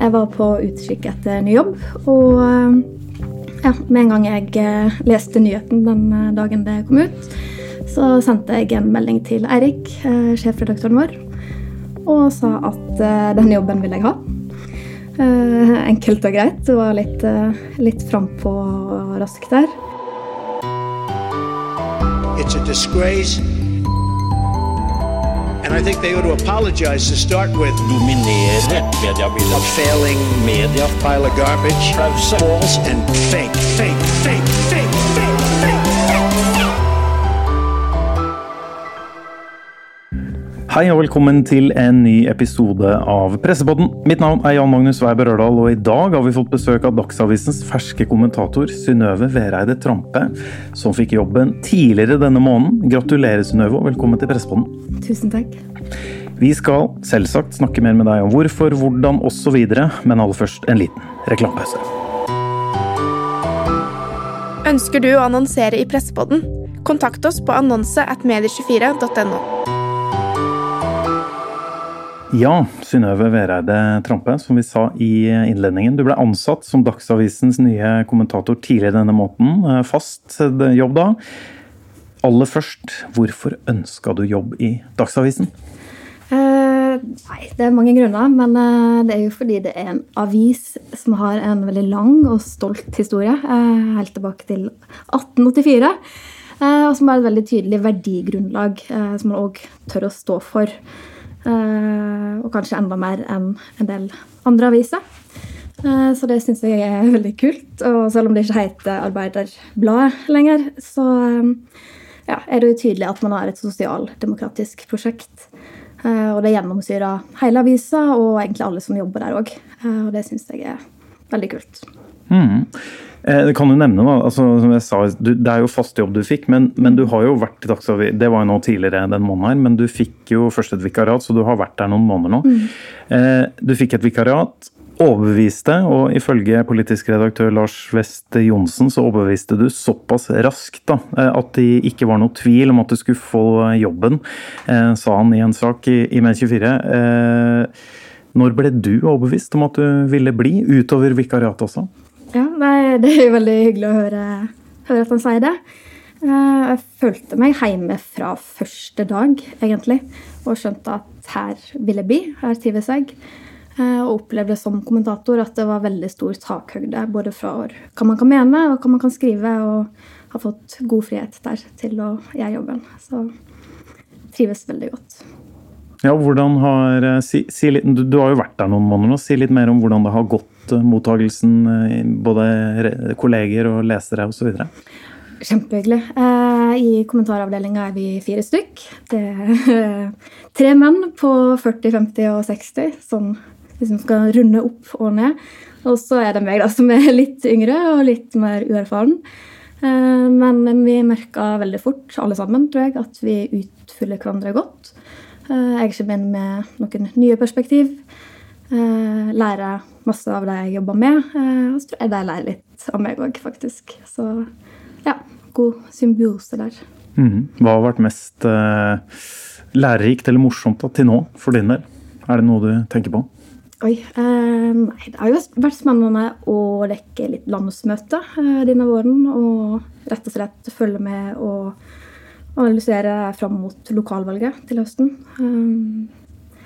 Jeg var på utkikk etter ny jobb, og eh, ja, med en gang jeg eh, leste nyheten den eh, dagen det kom ut, så sendte jeg en melding til Eirik, sjefredaktøren vår, og sa at denne jobben vil jeg ha. Enkelt og greit. Det var litt, litt frampå og raskt der. It's a disgrace And I think they ought to apologize to start with. Dominere mediebildet. A failing media. Pile of garbage. False and fake, fake, fake, fake. Hei og velkommen til en ny episode av Pressepodden. Mitt navn er Jan Magnus Weiber Ørdal, og i dag har vi fått besøk av Dagsavisens ferske kommentator Synnøve Vereide Trampe, som fikk jobben tidligere denne måneden. Gratulerer, Synnøve, og velkommen til Pressepodden. Tusen takk. Vi skal selvsagt snakke mer med deg om hvorfor, hvordan osv., men aller først en liten reklamepause. Ønsker du å annonsere i Pressepodden? Kontakt oss på annonse at medie24.no. Ja, Synnøve Vereide Trampe, som vi sa i innledningen. Du ble ansatt som Dagsavisens nye kommentator tidligere denne måneden. Eh, fast jobb da. Aller først, hvorfor ønska du jobb i Dagsavisen? Eh, nei, det er mange grunner. Men uh, det er jo fordi det er en avis som har en veldig lang og stolt historie. Helt tilbake til 1884. og som har et veldig tydelig verdigrunnlag som man òg tør å stå for. Eh, og kanskje enda mer enn en del andre aviser. Eh, så det syns jeg er veldig kult. Og selv om det ikke heter Arbeiderbladet lenger, så eh, ja, er det jo tydelig at man har et sosialdemokratisk prosjekt. Og det gjennomsyrer hele avisa og egentlig alle som jobber der òg. Og det syns jeg er veldig kult. Mm. Eh, det kan du nevne, da. Altså, som jeg sa, du, Det er jo fast jobb du fikk, men, men du har jo vært i Dagsavisen Det var jo nå tidligere den måneden her, men du fikk jo først et vikariat, så du har vært der noen måneder nå. Mm. Eh, du fikk et vikariat, overbeviste, og ifølge politisk redaktør Lars West Johnsen så overbeviste du såpass raskt da, eh, at det ikke var noe tvil om at du skulle få jobben, sa han i en sak i, i Med24. Når ble du overbevist om at du ville bli, utover vikariatet også? Ja, nei, Det er veldig hyggelig å høre, høre, at han sier det. Eh, jeg følte meg hjemme fra første dag, egentlig, og skjønte at her vil jeg bli. Her trives jeg. Eh, og opplevde som kommentator at det var veldig stor takhøyde både fra hva man kan mene og hva man kan skrive, og har fått god frihet der til å gjøre jobben. Så trives veldig godt. Ja, hvordan har, eh, si, si litt, du, du, har jo vært der noen måneder nå. Si litt mer om hvordan det har gått Eh, mottagelsen, eh, både kolleger og lesere osv.? Kjempehyggelig. Eh, I kommentaravdelinga er vi fire stykk. Det er tre menn på 40, 50 og 60 som liksom skal runde opp og ned. Og så er det meg, da, som er litt yngre og litt mer uerfaren. Men vi merka veldig fort, alle sammen, tror jeg, at vi utfyller hverandre godt. Jeg kommer inn med noen nye perspektiv. Lærer masse av det jeg jobber med. Eh, og så tror jeg de lærer litt av meg òg, faktisk. Så ja, god symbiose der. Mm. Hva har vært mest uh, lærerikt eller morsomt da, til nå for din del? Er det noe du tenker på? Oi, eh, nei, Det har jo vært spennende å rekke litt landsmøte eh, denne våren. Og rett og slett følge med og analysere fram mot lokalvalget til høsten. Um,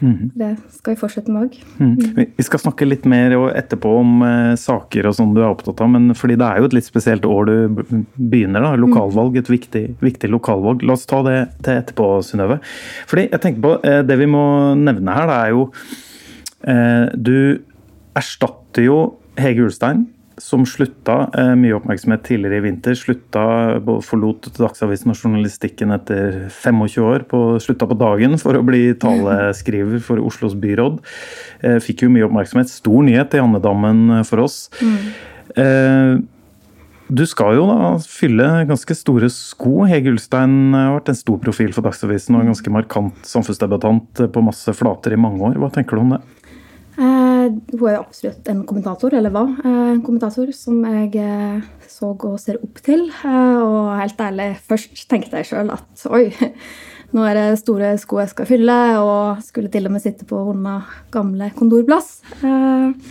Mm. Det skal vi fortsette med òg. Mm. Vi skal snakke litt mer etterpå om eh, saker og sånn du er opptatt av, men fordi det er jo et litt spesielt år du begynner. da, Lokalvalg, et viktig, viktig lokalvalg. La oss ta det til etterpå, Synnøve. Fordi jeg tenker på, eh, Det vi må nevne her, det er jo eh, Du erstatter jo Hege Ulstein som slutta, eh, mye oppmerksomhet tidligere i vinter, slutta, forlot Dagsavisen og journalistikken etter 25 år. På, slutta på dagen for å bli taleskriver for Oslos byråd. Eh, fikk jo mye oppmerksomhet. Stor nyhet i andedammen for oss. Mm. Du skal jo da fylle ganske store sko. Hege Ulstein har vært en stor profil for Dagsavisen og en ganske markant samfunnsdebattant på masse flater i mange år. Hva tenker du om det? Eh, hun er jo absolutt en kommentator, eller var eh, en kommentator, som jeg eh, så og ser opp til. Og helt ærlig, først tenkte jeg sjøl at oi, nå er det store sko jeg skal fylle, og skulle til og med sitte på Honna gamle kontorplass. Eh,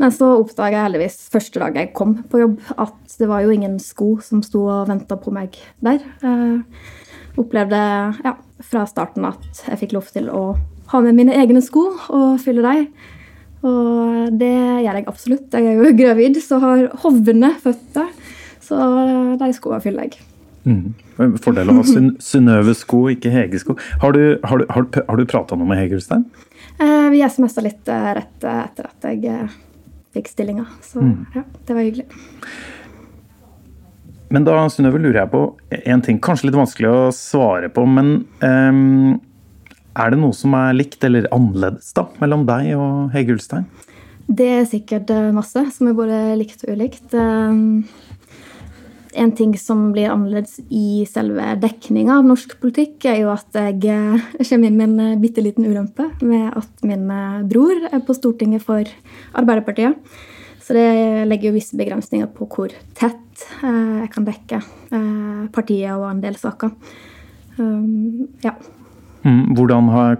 men så oppdaga jeg heldigvis første dag jeg kom på jobb, at det var jo ingen sko som sto og venta på meg der. Jeg opplevde ja, fra starten at jeg fikk lov til å ha med mine egne sko og fylle dem. Og det gjør jeg absolutt. Jeg er jo gravid, så har hovne føtter. Så de skoene fyller jeg. Mm. Fordel å ha Synnøve-sko, ikke Hege-sko. Har du, har du, har, du prata noe med Hege Ulstein? Eh, vi SMS-a litt eh, rett etter at jeg eh, fikk stillinga. Så mm. ja, det var hyggelig. Men da Synnøve, lurer jeg på en ting. Kanskje litt vanskelig å svare på, men um, er det noe som er likt eller annerledes da, mellom deg og Hege Ulstein? Det er sikkert masse som er både likt og ulikt. Um, en ting som blir annerledes i selve dekninga av norsk politikk, er jo at jeg eh, kommer inn med en eh, bitte liten ulempe med at min eh, bror er på Stortinget for Arbeiderpartiet. Så det legger jo visse begrensninger på hvor tett jeg kan dekke partiet og en del saker. Ja. Mm, hvordan har,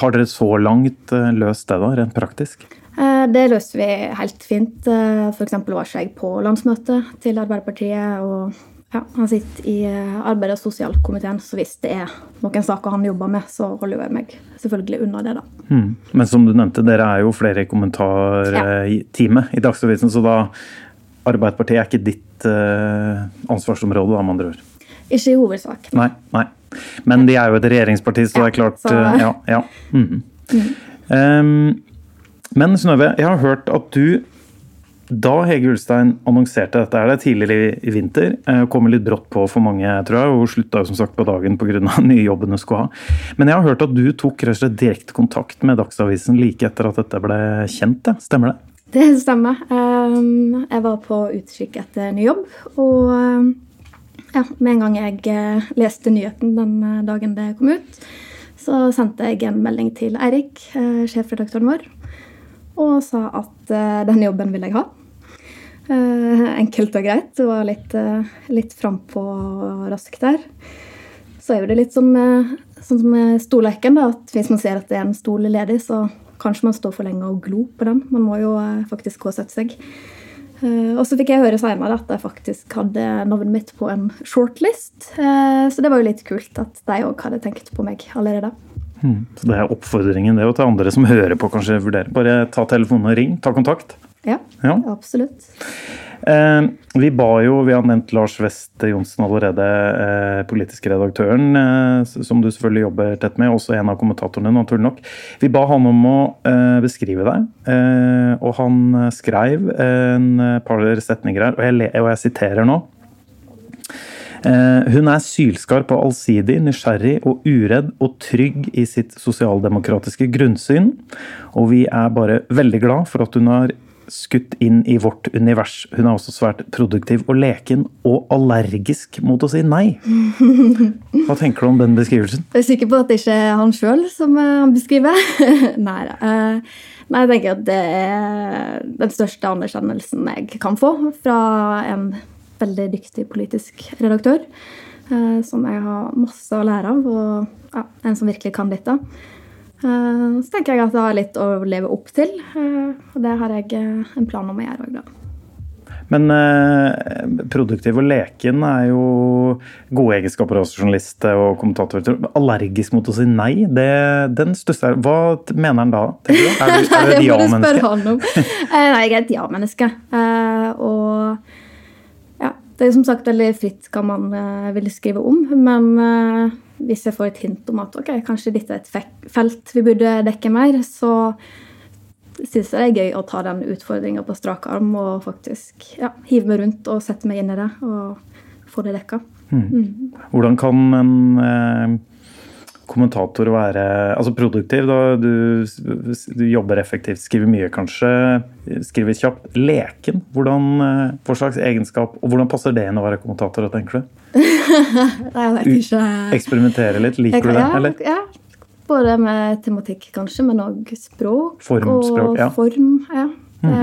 har dere så langt løst det, da, rent praktisk? Eh, det løste vi helt fint. Eh, F.eks. var ikke jeg på landsmøtet til Arbeiderpartiet. og ja, Han sitter i eh, arbeids- og sosialkomiteen, så hvis det er noen saker han jobber med, så holder jeg meg selvfølgelig unna det, da. Mm. Men som du nevnte, dere er jo flere i kommentarteamet ja. i Dagsavisen, så da Arbeiderpartiet er ikke ditt ansvarsområde, da, med andre ord? Ikke i hovedsak. Nei, nei. Men de er jo et regjeringsparti, så det er klart så... uh, Ja. ja. Mm. Mm. Um, men Synnøve, jeg har hørt at du, da Hege Ulstein annonserte dette er det tidligere i vinter, eh, kom litt brått på for mange, tror jeg, og slutta som sagt på dagen pga. nye jobben hun skulle ha. Men jeg har hørt at du tok rett og slett direkte kontakt med Dagsavisen like etter at dette ble kjent. Det. Stemmer det? Det stemmer. Ehm, jeg var på utkikk etter ny jobb. Og ehm, ja, med en gang jeg eh, leste nyheten den eh, dagen det kom ut, så sendte jeg en melding til Eirik, sjefredaktøren vår og sa at den jobben vil jeg ha. Enkelt og greit. Det var litt, litt frampå og raskt der. Så er jo det litt som, sånn som med stolleken, da, at hvis man ser at det er en stol ledig, så kanskje man står for lenge og glo på den. Man må jo faktisk gå og sette seg. Og så fikk jeg høre senere at jeg faktisk hadde navnet mitt på en shortlist. Så det var jo litt kult at de òg hadde tenkt på meg allerede. Mm. Så det er oppfordringen det å til andre som hører på, kanskje vurdere. Bare ta telefonen og ring, ta kontakt. Ja, ja. absolutt. Eh, vi ba jo, vi har nevnt Lars West Johnsen allerede, eh, politiske redaktøren, eh, som du selvfølgelig jobber tett med, også en av kommentatorene, naturlig nok. Vi ba han om å beskrive deg, og han skrev en par setninger her, og jeg, og jeg siterer nå. Hun er sylskarp og allsidig, nysgjerrig og uredd og trygg i sitt sosialdemokratiske grunnsyn. Og vi er bare veldig glad for at hun har skutt inn i vårt univers. Hun er også svært produktiv og leken, og allergisk mot å si nei. Hva tenker du om den beskrivelsen? Jeg er sikker på at det ikke er han sjøl som eh, han beskriver. nei da. Eh, nei, jeg tenker at det er den største anerkjennelsen jeg kan få fra en veldig dyktig politisk redaktør. Eh, som jeg har masse å lære av, og ja, en som virkelig kan dette. Eh, så tenker jeg at jeg har litt å leve opp til, eh, og det har jeg en plan om gjøre òg, da. Men eh, produktiv og leken er jo gode egenskaper hos journalist og kommentator. Allergisk mot å si nei, det, den stusser jeg Hva mener han da? Er du, er du et ja-menneske? nei, jeg er et ja-menneske. og ja, det er som sagt veldig fritt hva man vil skrive om. Men hvis jeg får et hint om at ok, kanskje dette er et felt vi burde dekke mer, så syns jeg det er gøy å ta den utfordringa på strak arm og faktisk ja, hive meg rundt og sette meg inn i det og få det dekka. Mm. Mm. Hvordan kan en eh, kommentator å være altså produktiv. Da, du, du, jobber effektivt, skriver mye kanskje, skriver kjapt. Leken, hvordan, eh, hva slags egenskap, og hvordan passer det inn å være kommentator, tenker du? Nei, jeg vet ikke. Eksperimentere litt, liker du det? eller? Ja, både med tematikk kanskje, men òg språk form, og språk, ja. form. Ja. Det,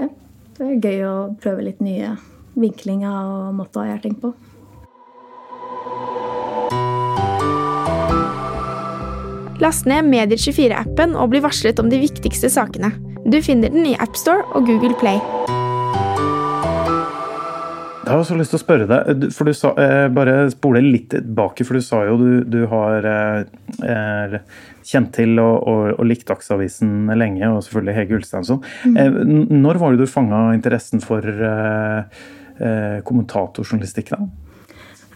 ja. det er gøy å prøve litt nye vinklinger og måter å gjøre ting på. Last ned Medier24-appen og bli varslet om de viktigste sakene. Du finner den i AppStore og Google Play. Jeg har også lyst til å spørre deg, for du sa, eh, bare spole litt tilbake, for du sa jo du, du har eh, kjent til og, og, og, likt Dagsavisen lenge, og selvfølgelig Hege Ulsteinsson. Mm. Eh, når var det du fanga interessen for eh, eh, kommentatorjournalistikk? da?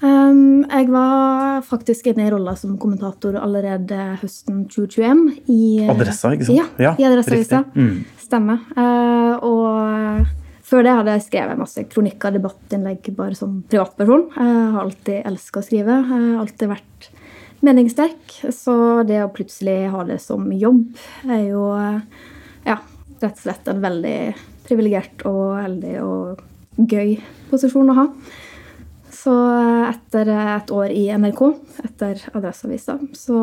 Um, jeg var faktisk inne i rolla som kommentator allerede høsten 2021. I, Adressa, ikke sant? Ja, ja i Adresseavisa. Mm. Stemmer. Uh, og før det hadde jeg skrevet masse kronikker debattinnlegg bare som privatperson. Jeg har alltid elska å skrive. Jeg har alltid vært meningssterk. Så det å plutselig ha det som jobb er jo ja, rett og slett en veldig privilegert og heldig og gøy posisjon å ha. Så etter et år i NRK, etter Adresseavisa, så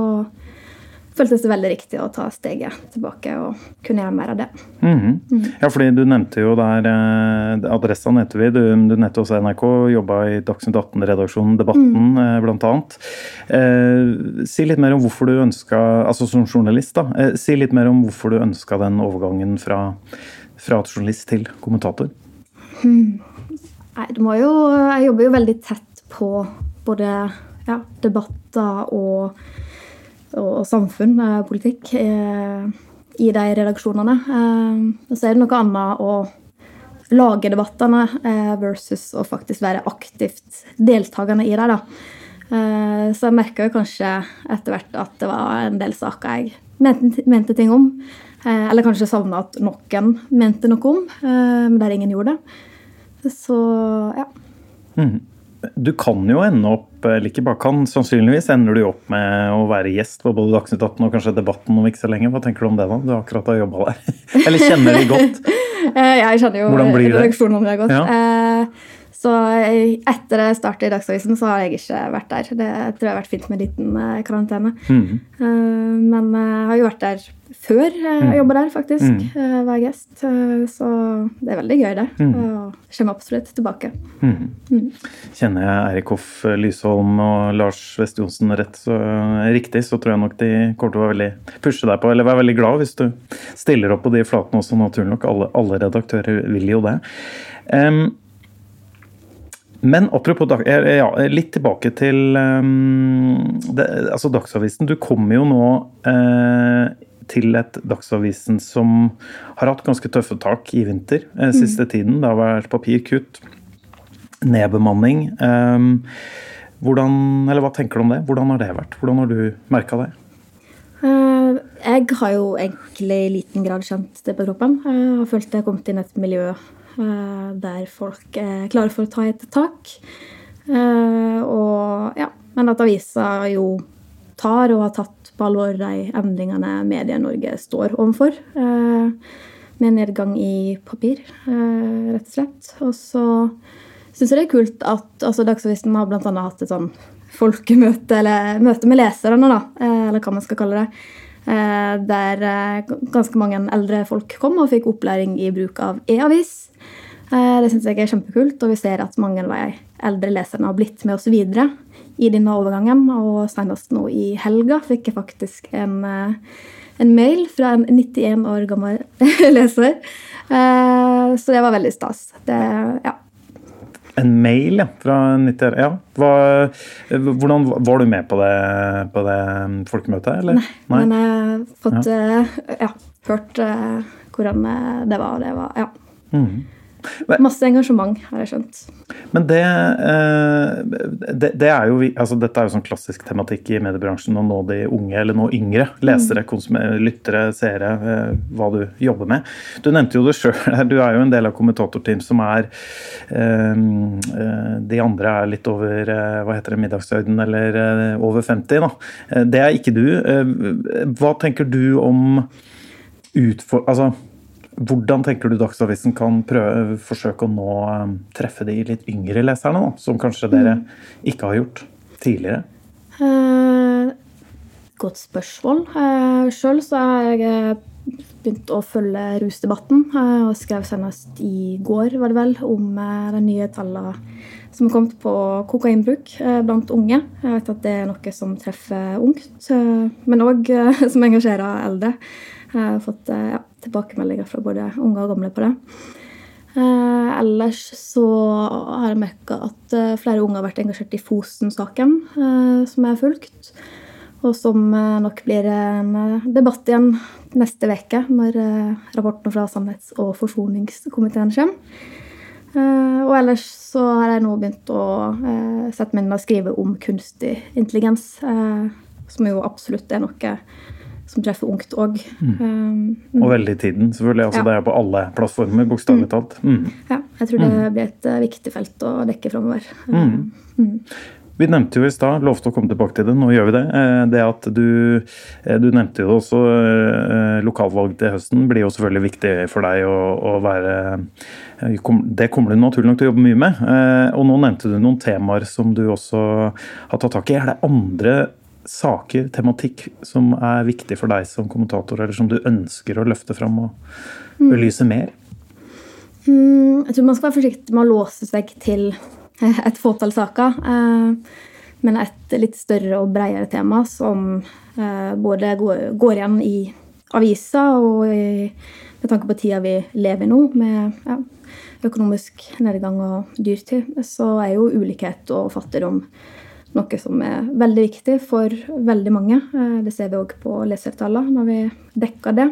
føltes det veldig riktig å ta steget tilbake og kunne gjøre mer av det. Mm -hmm. mm. Ja, fordi du nevnte jo der eh, Adressa nevnte vi. Du, du nevnte også NRK. Jobba i Dagsnytt 18-redaksjonen Debatten, mm. eh, bl.a. Eh, si litt mer om hvorfor du ønska, altså som journalist, da, eh, si litt mer om hvorfor du ønska den overgangen fra, fra journalist til kommentator. Hmm. Nei, du må jo Jeg jobber jo veldig tett på både ja, debatter og og, samfunn, eh, politikk, eh, i de redaksjonene. Eh, så er det noe annet å lage debattene versus å faktisk være aktivt deltakende i dem. Så jeg merka kanskje etter hvert at det var en del saker jeg mente, mente ting om. Eller kanskje savna at noen mente noe om, men der ingen gjorde det. Så ja. Mm. Du kan jo ende opp, eller ikke bare kan, sannsynligvis ender du opp med å være gjest på både Dagsnytt 18 og kanskje Debatten om ikke så lenge. Hva tenker du om det, da? Du har akkurat har jobba der. eller kjenner de godt? Eh, jeg kjenner jo redaksjonen om godt. Ja. Eh, så etter start i Dagsavisen så har jeg ikke vært der. Det tror jeg har vært fint med en liten eh, karantene. Mm. Men jeg har jo vært der før jeg jobber jobba der, faktisk. Mm. Var gjest. Så det er veldig gøy, det. Mm. Og kommer absolutt tilbake. Mm. Mm. Kjenner jeg Eirik Hoff Lysholm og Lars West Johnsen rett så riktig, så tror jeg nok de kommer til å være veldig pushe deg på, eller være veldig glad hvis du stiller opp på de flatene også, naturlig nok. Alle, alle redaktører vil jo det. Um, men apropos ja, litt tilbake til um, det, altså Dagsavisen. Du kommer jo nå eh, til et Dagsavisen som har hatt ganske tøffe tak i vinter eh, mm. siste mm. tiden. Det har vært papirkutt, nedbemanning. Eh, hvordan, eller hva tenker du om det? Hvordan har det vært? Hvordan har du merka det? Uh, jeg har jo egentlig i liten grad kjent det på kroppen. Jeg har følt jeg har kommet inn i et miljø Eh, der folk er klare for å ta et tak. Eh, og, ja, men at avisa jo tar og har tatt på alvor de endringene Medie-Norge står overfor. Eh, med nedgang i papir, rett og slett. Og så syns jeg det er kult at altså Dagsavisen har bl.a. hatt et sånn folkemøte, eller møte med leserne, da, eller hva man skal kalle det. Der ganske mange eldre folk kom og fikk opplæring i bruk av e-avis. Eh, det syns jeg er kjempekult, og vi ser at mange av de eldre leserne har blitt med oss videre i denne overgangen. Og senest nå i helga fikk jeg faktisk en, eh, en mail fra en 91 år gammel leser. Eh, så det var veldig stas. Det, ja. En mail, ja. Fra 90 Ja. Hva, hvordan Var du med på det, på det folkemøtet, eller? Nei, Nei, men jeg har fått ja. ja hørt hvordan det var. Det var ja. Mm. Masse engasjement, har jeg skjønt. Men det, eh, det, det er jo, altså Dette er jo sånn klassisk tematikk i mediebransjen å nå de unge, eller nå yngre lesere, mm. lyttere, seere, eh, hva du jobber med. Du nevnte jo det sjøl, du er jo en del av kommentatorteam som er eh, De andre er litt over hva heter det, middagshøyden, eller over 50. da. Det er ikke du. Hva tenker du om utfor... Altså, hvordan tenker du Dagsavisen kan prøve, forsøke å nå um, treffe de litt yngre leserne, da, som kanskje dere mm. ikke har gjort tidligere? Eh, godt spørsmål. Eh, Sjøl så har jeg eh, begynt å følge rusdebatten, eh, og skrev senest i går var det vel, om eh, de nye tallene som har kommet på kokainbruk blant unge. Jeg vet at det er noe som treffer ungt, men òg som engasjerer eldre. Jeg har fått ja, tilbakemeldinger fra både unge og gamle på det. Eh, ellers så har jeg merka at eh, flere unge har vært engasjert i Fosen-saken, eh, som jeg har fulgt. Og som eh, nok blir en eh, debatt igjen neste uke, når rapporten fra Sannhets- og forsoningskomiteen kommer. Og ellers så har jeg nå begynt å sette meg inn og skrive om kunstig intelligens, som jo absolutt er noe som treffer ungt òg. Og veldig i tiden, selvfølgelig. Altså, Ja. Det er på alle plattformer, bokstavelig talt. Mm. Ja, jeg tror det blir et eh, viktig felt å dekke framover. Vi nevnte jo i stad, lovte å komme tilbake til det, nå gjør vi det. eh, Det at du, eh, du nevnte jo også lokalvalg til høsten blir jo selvfølgelig viktig for deg å, å være Det kommer du naturlig nok til å jobbe mye med. Og nå nevnte du noen temaer som du også har tatt tak i. Er det andre saker, tematikk, som er viktig for deg som kommentator, eller som du ønsker å løfte fram og belyse mer? Mm, jeg tror man skal være forsiktig med å låse seg til et fåtall saker. eh, Men et litt større og bredere tema som eh, både går igjen i aviser og i, med tanke på tida vi lever i nå, med ja, økonomisk nedgang og dyrtid, så er jo ulikhet og fattigdom noe som er veldig viktig for veldig mange. Eh, Det ser vi òg på lesertallene når vi dekker det.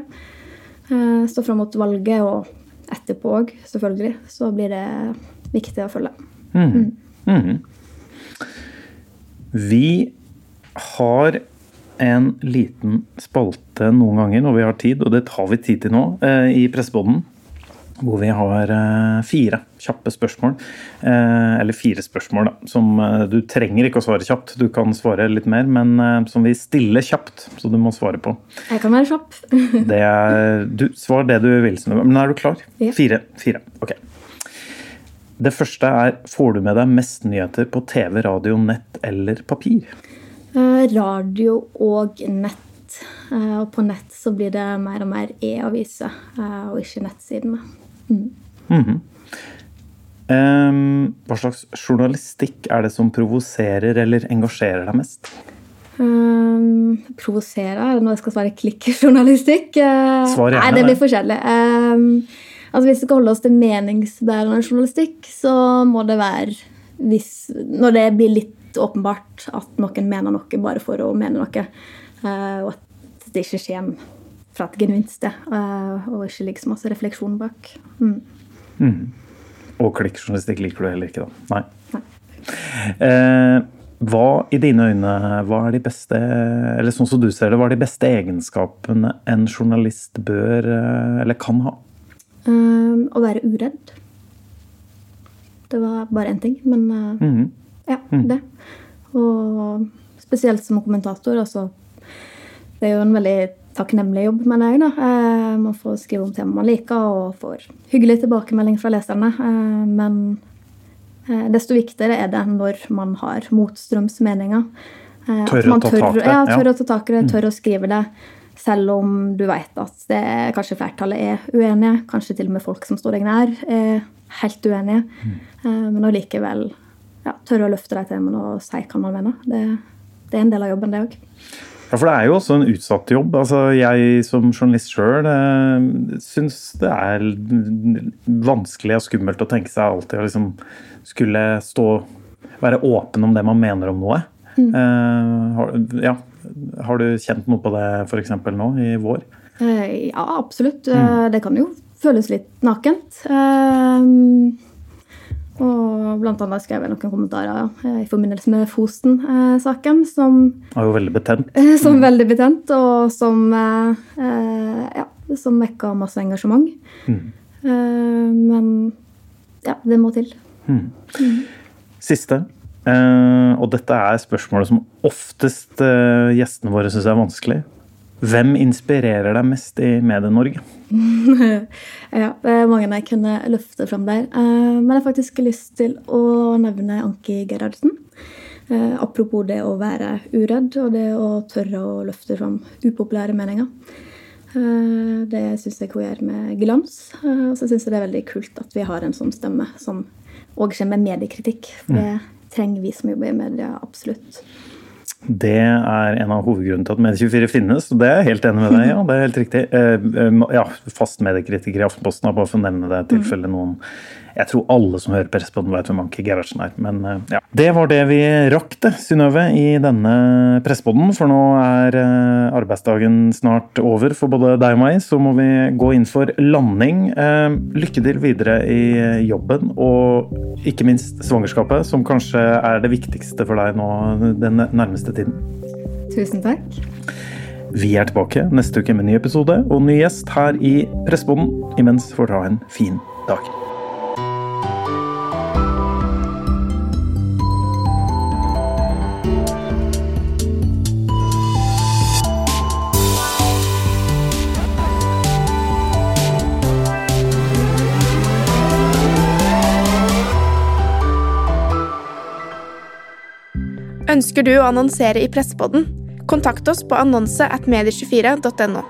Eh, Så fram mot valget og etterpå òg, selvfølgelig, så blir det viktig å følge. Mhm. Vi har en liten spalte noen ganger når vi har tid, og det tar vi tid til nå eh, i Pressepodden. Hvor vi har eh, fire kjappe spørsmål. Eh, eller fire spørsmål da, som eh, du trenger ikke å svare kjapt. Du kan svare litt mer, men som vi stiller kjapt, så du må svare på. Jeg kan være kjapp. Det er, du, svar det du vil, Men er du klar? Ja. Fire. Fire. Ok. Det første er får du med deg mest nyheter på TV, radio, nett eller papir? Radio og nett. Og på nett så blir det mer og mer e-aviser, og ikke nettsidene. Ehm, hva slags journalistikk er det som provoserer eller engasjerer deg mest? Um, provoserer? Er det noe jeg skal svare klikkjournalistikk? Uh, Svar gjerne Nei, det det. blir forskjellig. Um, altså Hvis vi skal holde oss til meningsbærende journalistikk, så må det være hvis, når det blir litt åpenbart at noen mener noe bare for å mene noe, uh, og at det ikke kommer fra et genuint sted, uh, og ikke like så masse refleksjon bak. Mm. Og klikkjournalistikk liker du heller ikke, da? Nei. Eh, hva i dine øyne hva er de beste eller sånn som du ser det, hva er de beste egenskapene en journalist bør eh, eller kan ha? Um, å være uredd. Det var bare én ting, men uh, -hmm. ja, det. Og spesielt som kommentator, altså Det er jo en veldig takknemlig jobb, mener jeg. da. Eh, man får skrive om tema man liker, og får hyggelig tilbakemelding fra leserne. Eh, men eh, desto viktigere er det når man har motstrømsmeninger. tørre Tør å ta tak i det, Ja, tør å ta tak i det, tør å skrive det. Selv om du vet at det, kanskje flertallet er uenige, kanskje til og med folk som står deg nær, er helt uenige. Eh, Men allikevel ja, tørre å løfte de temaene og si hva man mener. Det, det er en del av jobben, det òg. Ja, for det er jo også en utsatt jobb. Altså, jeg som journalist sjøl eh, syns det er vanskelig og skummelt å tenke seg alltid å liksom skulle stå Være åpen om det man mener om noe. Eh, har, ja, har du kjent noe på det f.eks. nå i vår? Eh, Ja, absolutt. Eh, Det kan jo føles litt nakent. Eh, Og blant annet skrev jeg noen kommentarer i forbindelse med Fosen-saken, som, Er jo veldig betent. som veldig betent, og som, eh, eh, ja, som vekka masse engasjement. Eh, Men ja, det må til. Siste. Eh, og dette er spørsmålet som oftest gjestene våre syns er vanskelig. Hvem inspirerer deg mest i Medie-Norge? Ja, det er mange jeg kunne løfte fram der. Eh, Men jeg har faktisk lyst til å nevne Anki Gerhardsen. Eh, Apropos det å være uredd og det å tørre å løfte fram upopulære meninger. Eh, Det syns jeg hun gjør med glans. Og så syns jeg det er veldig kult at vi har en sånn stemme som òg kommer med mediekritikk. For det trenger vi som jobber i media, absolutt. Det er en av hovedgrunnene til at Medie24 finnes, og det er jeg helt enig med deg ja, det er helt riktig. Eh, eh, Ja, Fast mediekritiker i Aftenposten, bare for å nevne det i noen Jeg tror alle som hører Presspodden vet hvem Anki Gerhardsen er, men eh, ja. Det var det vi rakk, det, Synnøve, i denne Presspodden. For nå er eh, arbeidsdagen snart over for både deg og meg, så må vi gå inn for landing. Eh, Lykke til videre i jobben, og ikke minst svangerskapet, som kanskje er det viktigste for deg nå den nærmeste tiden. Tusen takk. Vi er tilbake neste uke med en ny episode og ny gjest her i Presseboden. Imens får dere ha en fin dag. Ønsker du å annonsere i Pressepodden? Kontakt oss på annonse at medie24.no.